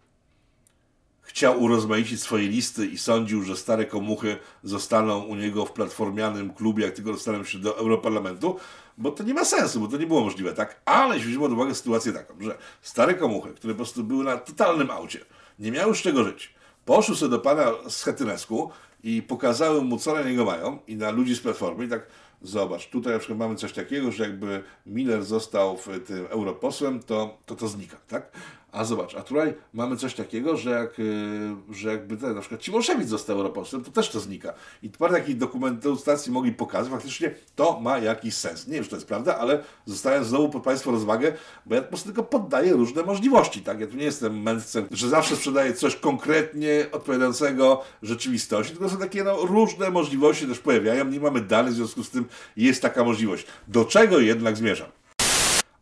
chciał urozmaicić swoje listy i sądził, że stare komuchy zostaną u niego w platformianym klubie, jak tylko dostaną się do Europarlamentu, bo to nie ma sensu, bo to nie było możliwe, tak? Ale jeśli weźmiemy pod uwagę sytuację taką, że stare komuchy, które po prostu były na totalnym aucie, nie miały z czego żyć, poszły sobie do pana Schetynesku i pokazały mu, co na niego mają i na ludzi z Platformy i tak zobacz, tutaj na przykład mamy coś takiego, że jakby Miller został w tym europosłem, to to, to znika, tak? A zobacz, a tutaj mamy coś takiego, że, jak, y, że jakby na przykład Cimoszewicz został europosłem, to też to znika. I parę takich dokumentacji mogli pokazać, faktycznie to ma jakiś sens. Nie wiem, czy to jest prawda, ale zostałem znowu pod Państwa rozwagę, bo ja po prostu tylko poddaję różne możliwości, tak? Ja tu nie jestem mędrcem, że zawsze sprzedaję coś konkretnie odpowiadającego rzeczywistości, tylko są takie no, różne możliwości też pojawiają, nie mamy danych, w związku z tym jest taka możliwość. Do czego jednak zmierzam?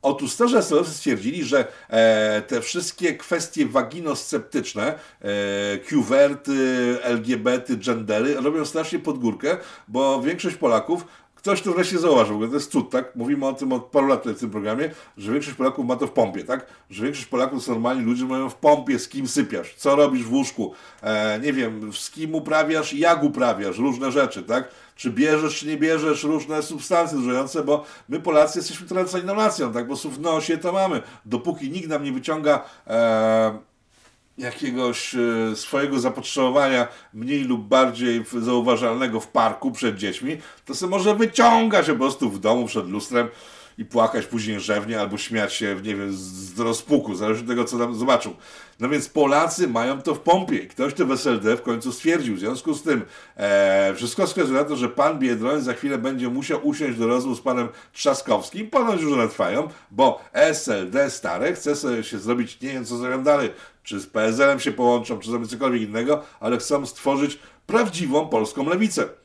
Otóż starzy astrolodzy stwierdzili, że e, te wszystkie kwestie waginosceptyczne, e, QWERTy, LGBT, gendery robią strasznie pod górkę, bo większość Polaków ktoś to wreszcie zauważył, to jest cud, tak? Mówimy o tym od paru lat w tym programie, że większość Polaków ma to w pompie, tak? Że większość Polaków normalni ludzie mają w pompie, z kim sypiasz, co robisz w łóżku, e, nie wiem, z kim uprawiasz, jak uprawiasz, różne rzeczy, tak? Czy bierzesz, czy nie bierzesz różne substancje dużające, bo my Polacy jesteśmy tradycyjną nacją, tak? Prostu w nosie to mamy. Dopóki nikt nam nie wyciąga e, jakiegoś e, swojego zapotrzebowania mniej lub bardziej zauważalnego w parku przed dziećmi, to sobie może wyciągać po prostu w domu przed lustrem i płakać później rzewnie albo śmiać się, nie wiem, z rozpuku, zależy od tego, co tam zobaczył. No więc Polacy mają to w pompie. Ktoś to w SLD w końcu stwierdził. W związku z tym e, wszystko wskazuje na to, że pan Biedroń za chwilę będzie musiał usiąść do rozmów z panem Trzaskowskim. Ponoć już one trwają, bo SLD stare chce sobie się zrobić, nie wiem co zrobią dalej, czy z PSL-em się połączą, czy zrobią cokolwiek innego, ale chcą stworzyć prawdziwą polską lewicę.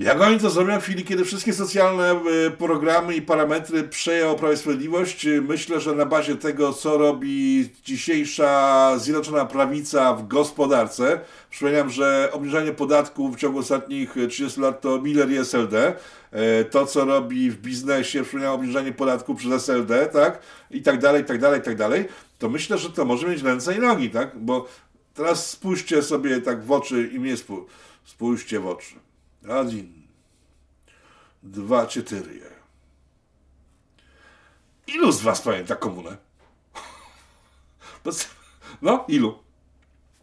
Jak oni to zrobią w chwili, kiedy wszystkie socjalne e, programy i parametry przejął Prawo i Sprawiedliwość? Myślę, że na bazie tego, co robi dzisiejsza Zjednoczona Prawica w gospodarce, przypominam, że obniżanie podatków w ciągu ostatnich 30 lat to Miller i SLD, e, to, co robi w biznesie, przypominam, obniżanie podatków przez SLD, tak, i tak dalej, i tak dalej, i tak dalej, to myślę, że to może mieć ręce i nogi, tak, bo teraz spójrzcie sobie tak w oczy i mnie spójrzcie w oczy. Один, dwa, cztery. Ilu z was pamięta komunę? No, ilu?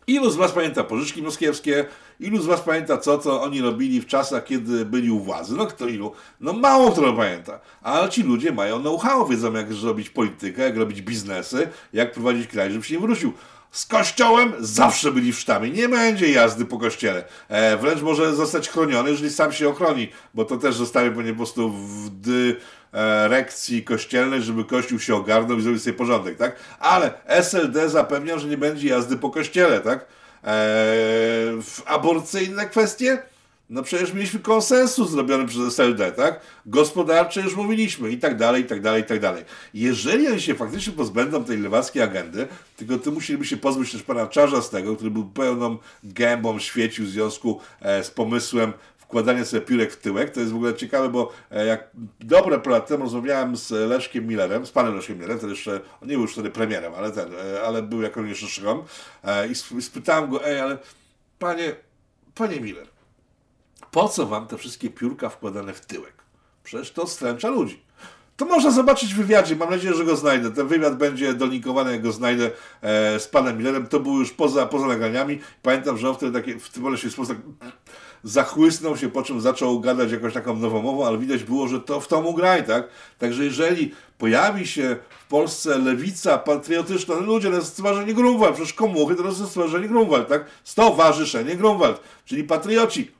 Ilu z was pamięta pożyczki moskiewskie? Ilu z was pamięta co, co oni robili w czasach, kiedy byli u władzy? No kto ilu? No mało kto pamięta. Ale ci ludzie mają know-how, wiedzą jak zrobić politykę, jak robić biznesy, jak prowadzić kraj, żeby się nie wrócił z kościołem zawsze byli w sztamie. Nie będzie jazdy po kościele. E, wręcz może zostać chroniony, jeżeli sam się ochroni, bo to też zostaje po prostu w dyrekcji kościelnej, żeby kościół się ogarnął i zrobił sobie porządek, tak? Ale SLD zapewnia, że nie będzie jazdy po kościele, tak? E, w aborcyjne kwestie no przecież mieliśmy konsensus zrobiony przez SLD, tak? Gospodarcze już mówiliśmy i tak dalej, i tak dalej, i tak dalej. Jeżeli oni się faktycznie pozbędą tej lewackiej agendy, tylko ty musieliby się pozbyć też pana Czarzastego, który był pełną gębą, świecił w związku e, z pomysłem wkładania sobie piórek w tyłek. To jest w ogóle ciekawe, bo e, jak dobre parę lat temu rozmawiałem z Leszkiem Millerem, z panem Leszkiem Millerem, wtedy jeszcze, nie był już wtedy premierem, ale ten, e, ale był jako jeszcze szygą, i spytałem go, ej, ale panie, panie Miller, po co wam te wszystkie piórka wkładane w tyłek? Przecież to stręcza ludzi. To można zobaczyć w wywiadzie. Mam nadzieję, że go znajdę. Ten wywiad będzie dolinkowany, jak go znajdę e, z panem Millerem. To był już poza, poza nagraniami. Pamiętam, że on wtedy w tym się sposób tak zachłysnął się, po czym zaczął gadać jakąś taką nową mową, ale widać było, że to w to mu graj, tak? Także jeżeli pojawi się w Polsce lewica patriotyczna, no ludzie, to jest stworzenie Grunwald, przecież komuchy to jest stworzenie Grunwald, tak? Stowarzyszenie Grunwald, czyli patrioci.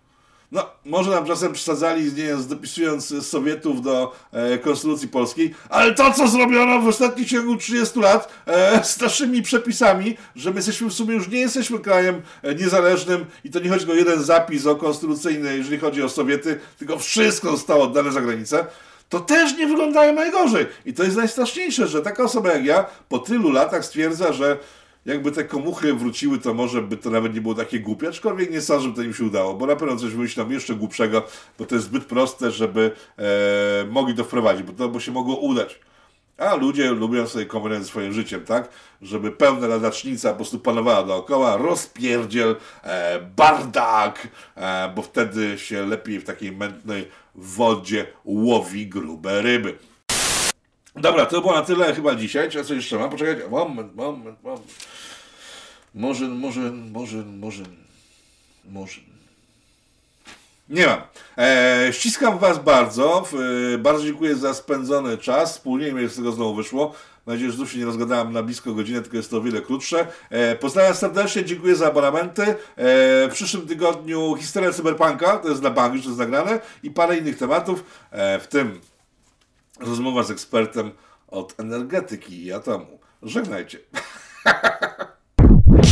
No, może nam czasem przesadzali, nie wiem, dopisując Sowietów do e, Konstytucji Polskiej, ale to, co zrobiono w ostatnich ciągu 30 lat e, z naszymi przepisami, że my jesteśmy w sumie już nie jesteśmy krajem e, niezależnym i to nie chodzi o jeden zapis o konstytucyjny, jeżeli chodzi o Sowiety, tylko wszystko zostało oddane za granicę, to też nie wyglądają najgorzej. I to jest najstraszniejsze, że taka osoba jak ja po tylu latach stwierdza, że jakby te komuchy wróciły, to może by to nawet nie było takie głupie, aczkolwiek nie sądzę, żeby to im się udało, bo na pewno coś wymyślą jeszcze głupszego, bo to jest zbyt proste, żeby e, mogli to wprowadzić, bo to by się mogło udać. A ludzie lubią sobie kombinować swoim życiem, tak? Żeby pełna ladacznica po prostu panowała dookoła, rozpierdziel, e, bardak, e, bo wtedy się lepiej w takiej mętnej wodzie łowi grube ryby. Dobra, to było na tyle chyba dzisiaj. Czy ja coś jeszcze mam? Poczekajcie. Moment, moment, moment. Może, może, może, może, może. Nie mam. E, ściskam Was bardzo. E, bardzo dziękuję za spędzony czas. Wspólnie nie wiem, z tego znowu wyszło. Mam nadzieję, że tu się nie rozgadałem na blisko godzinę, tylko jest to o wiele krótsze. E, pozdrawiam serdecznie, dziękuję za abonamenty. E, w przyszłym tygodniu historia cyberpunka, to jest na bank, już jest nagrane, i parę innych tematów, e, w tym Rozmowa z ekspertem od energetyki i atomu. Żegnajcie.